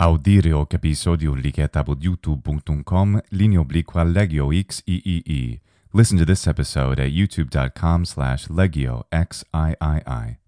Audire hoc episodium licet youtube.com linea obliqua legio XIII. Listen to this episode at youtube.com slash legio XIII.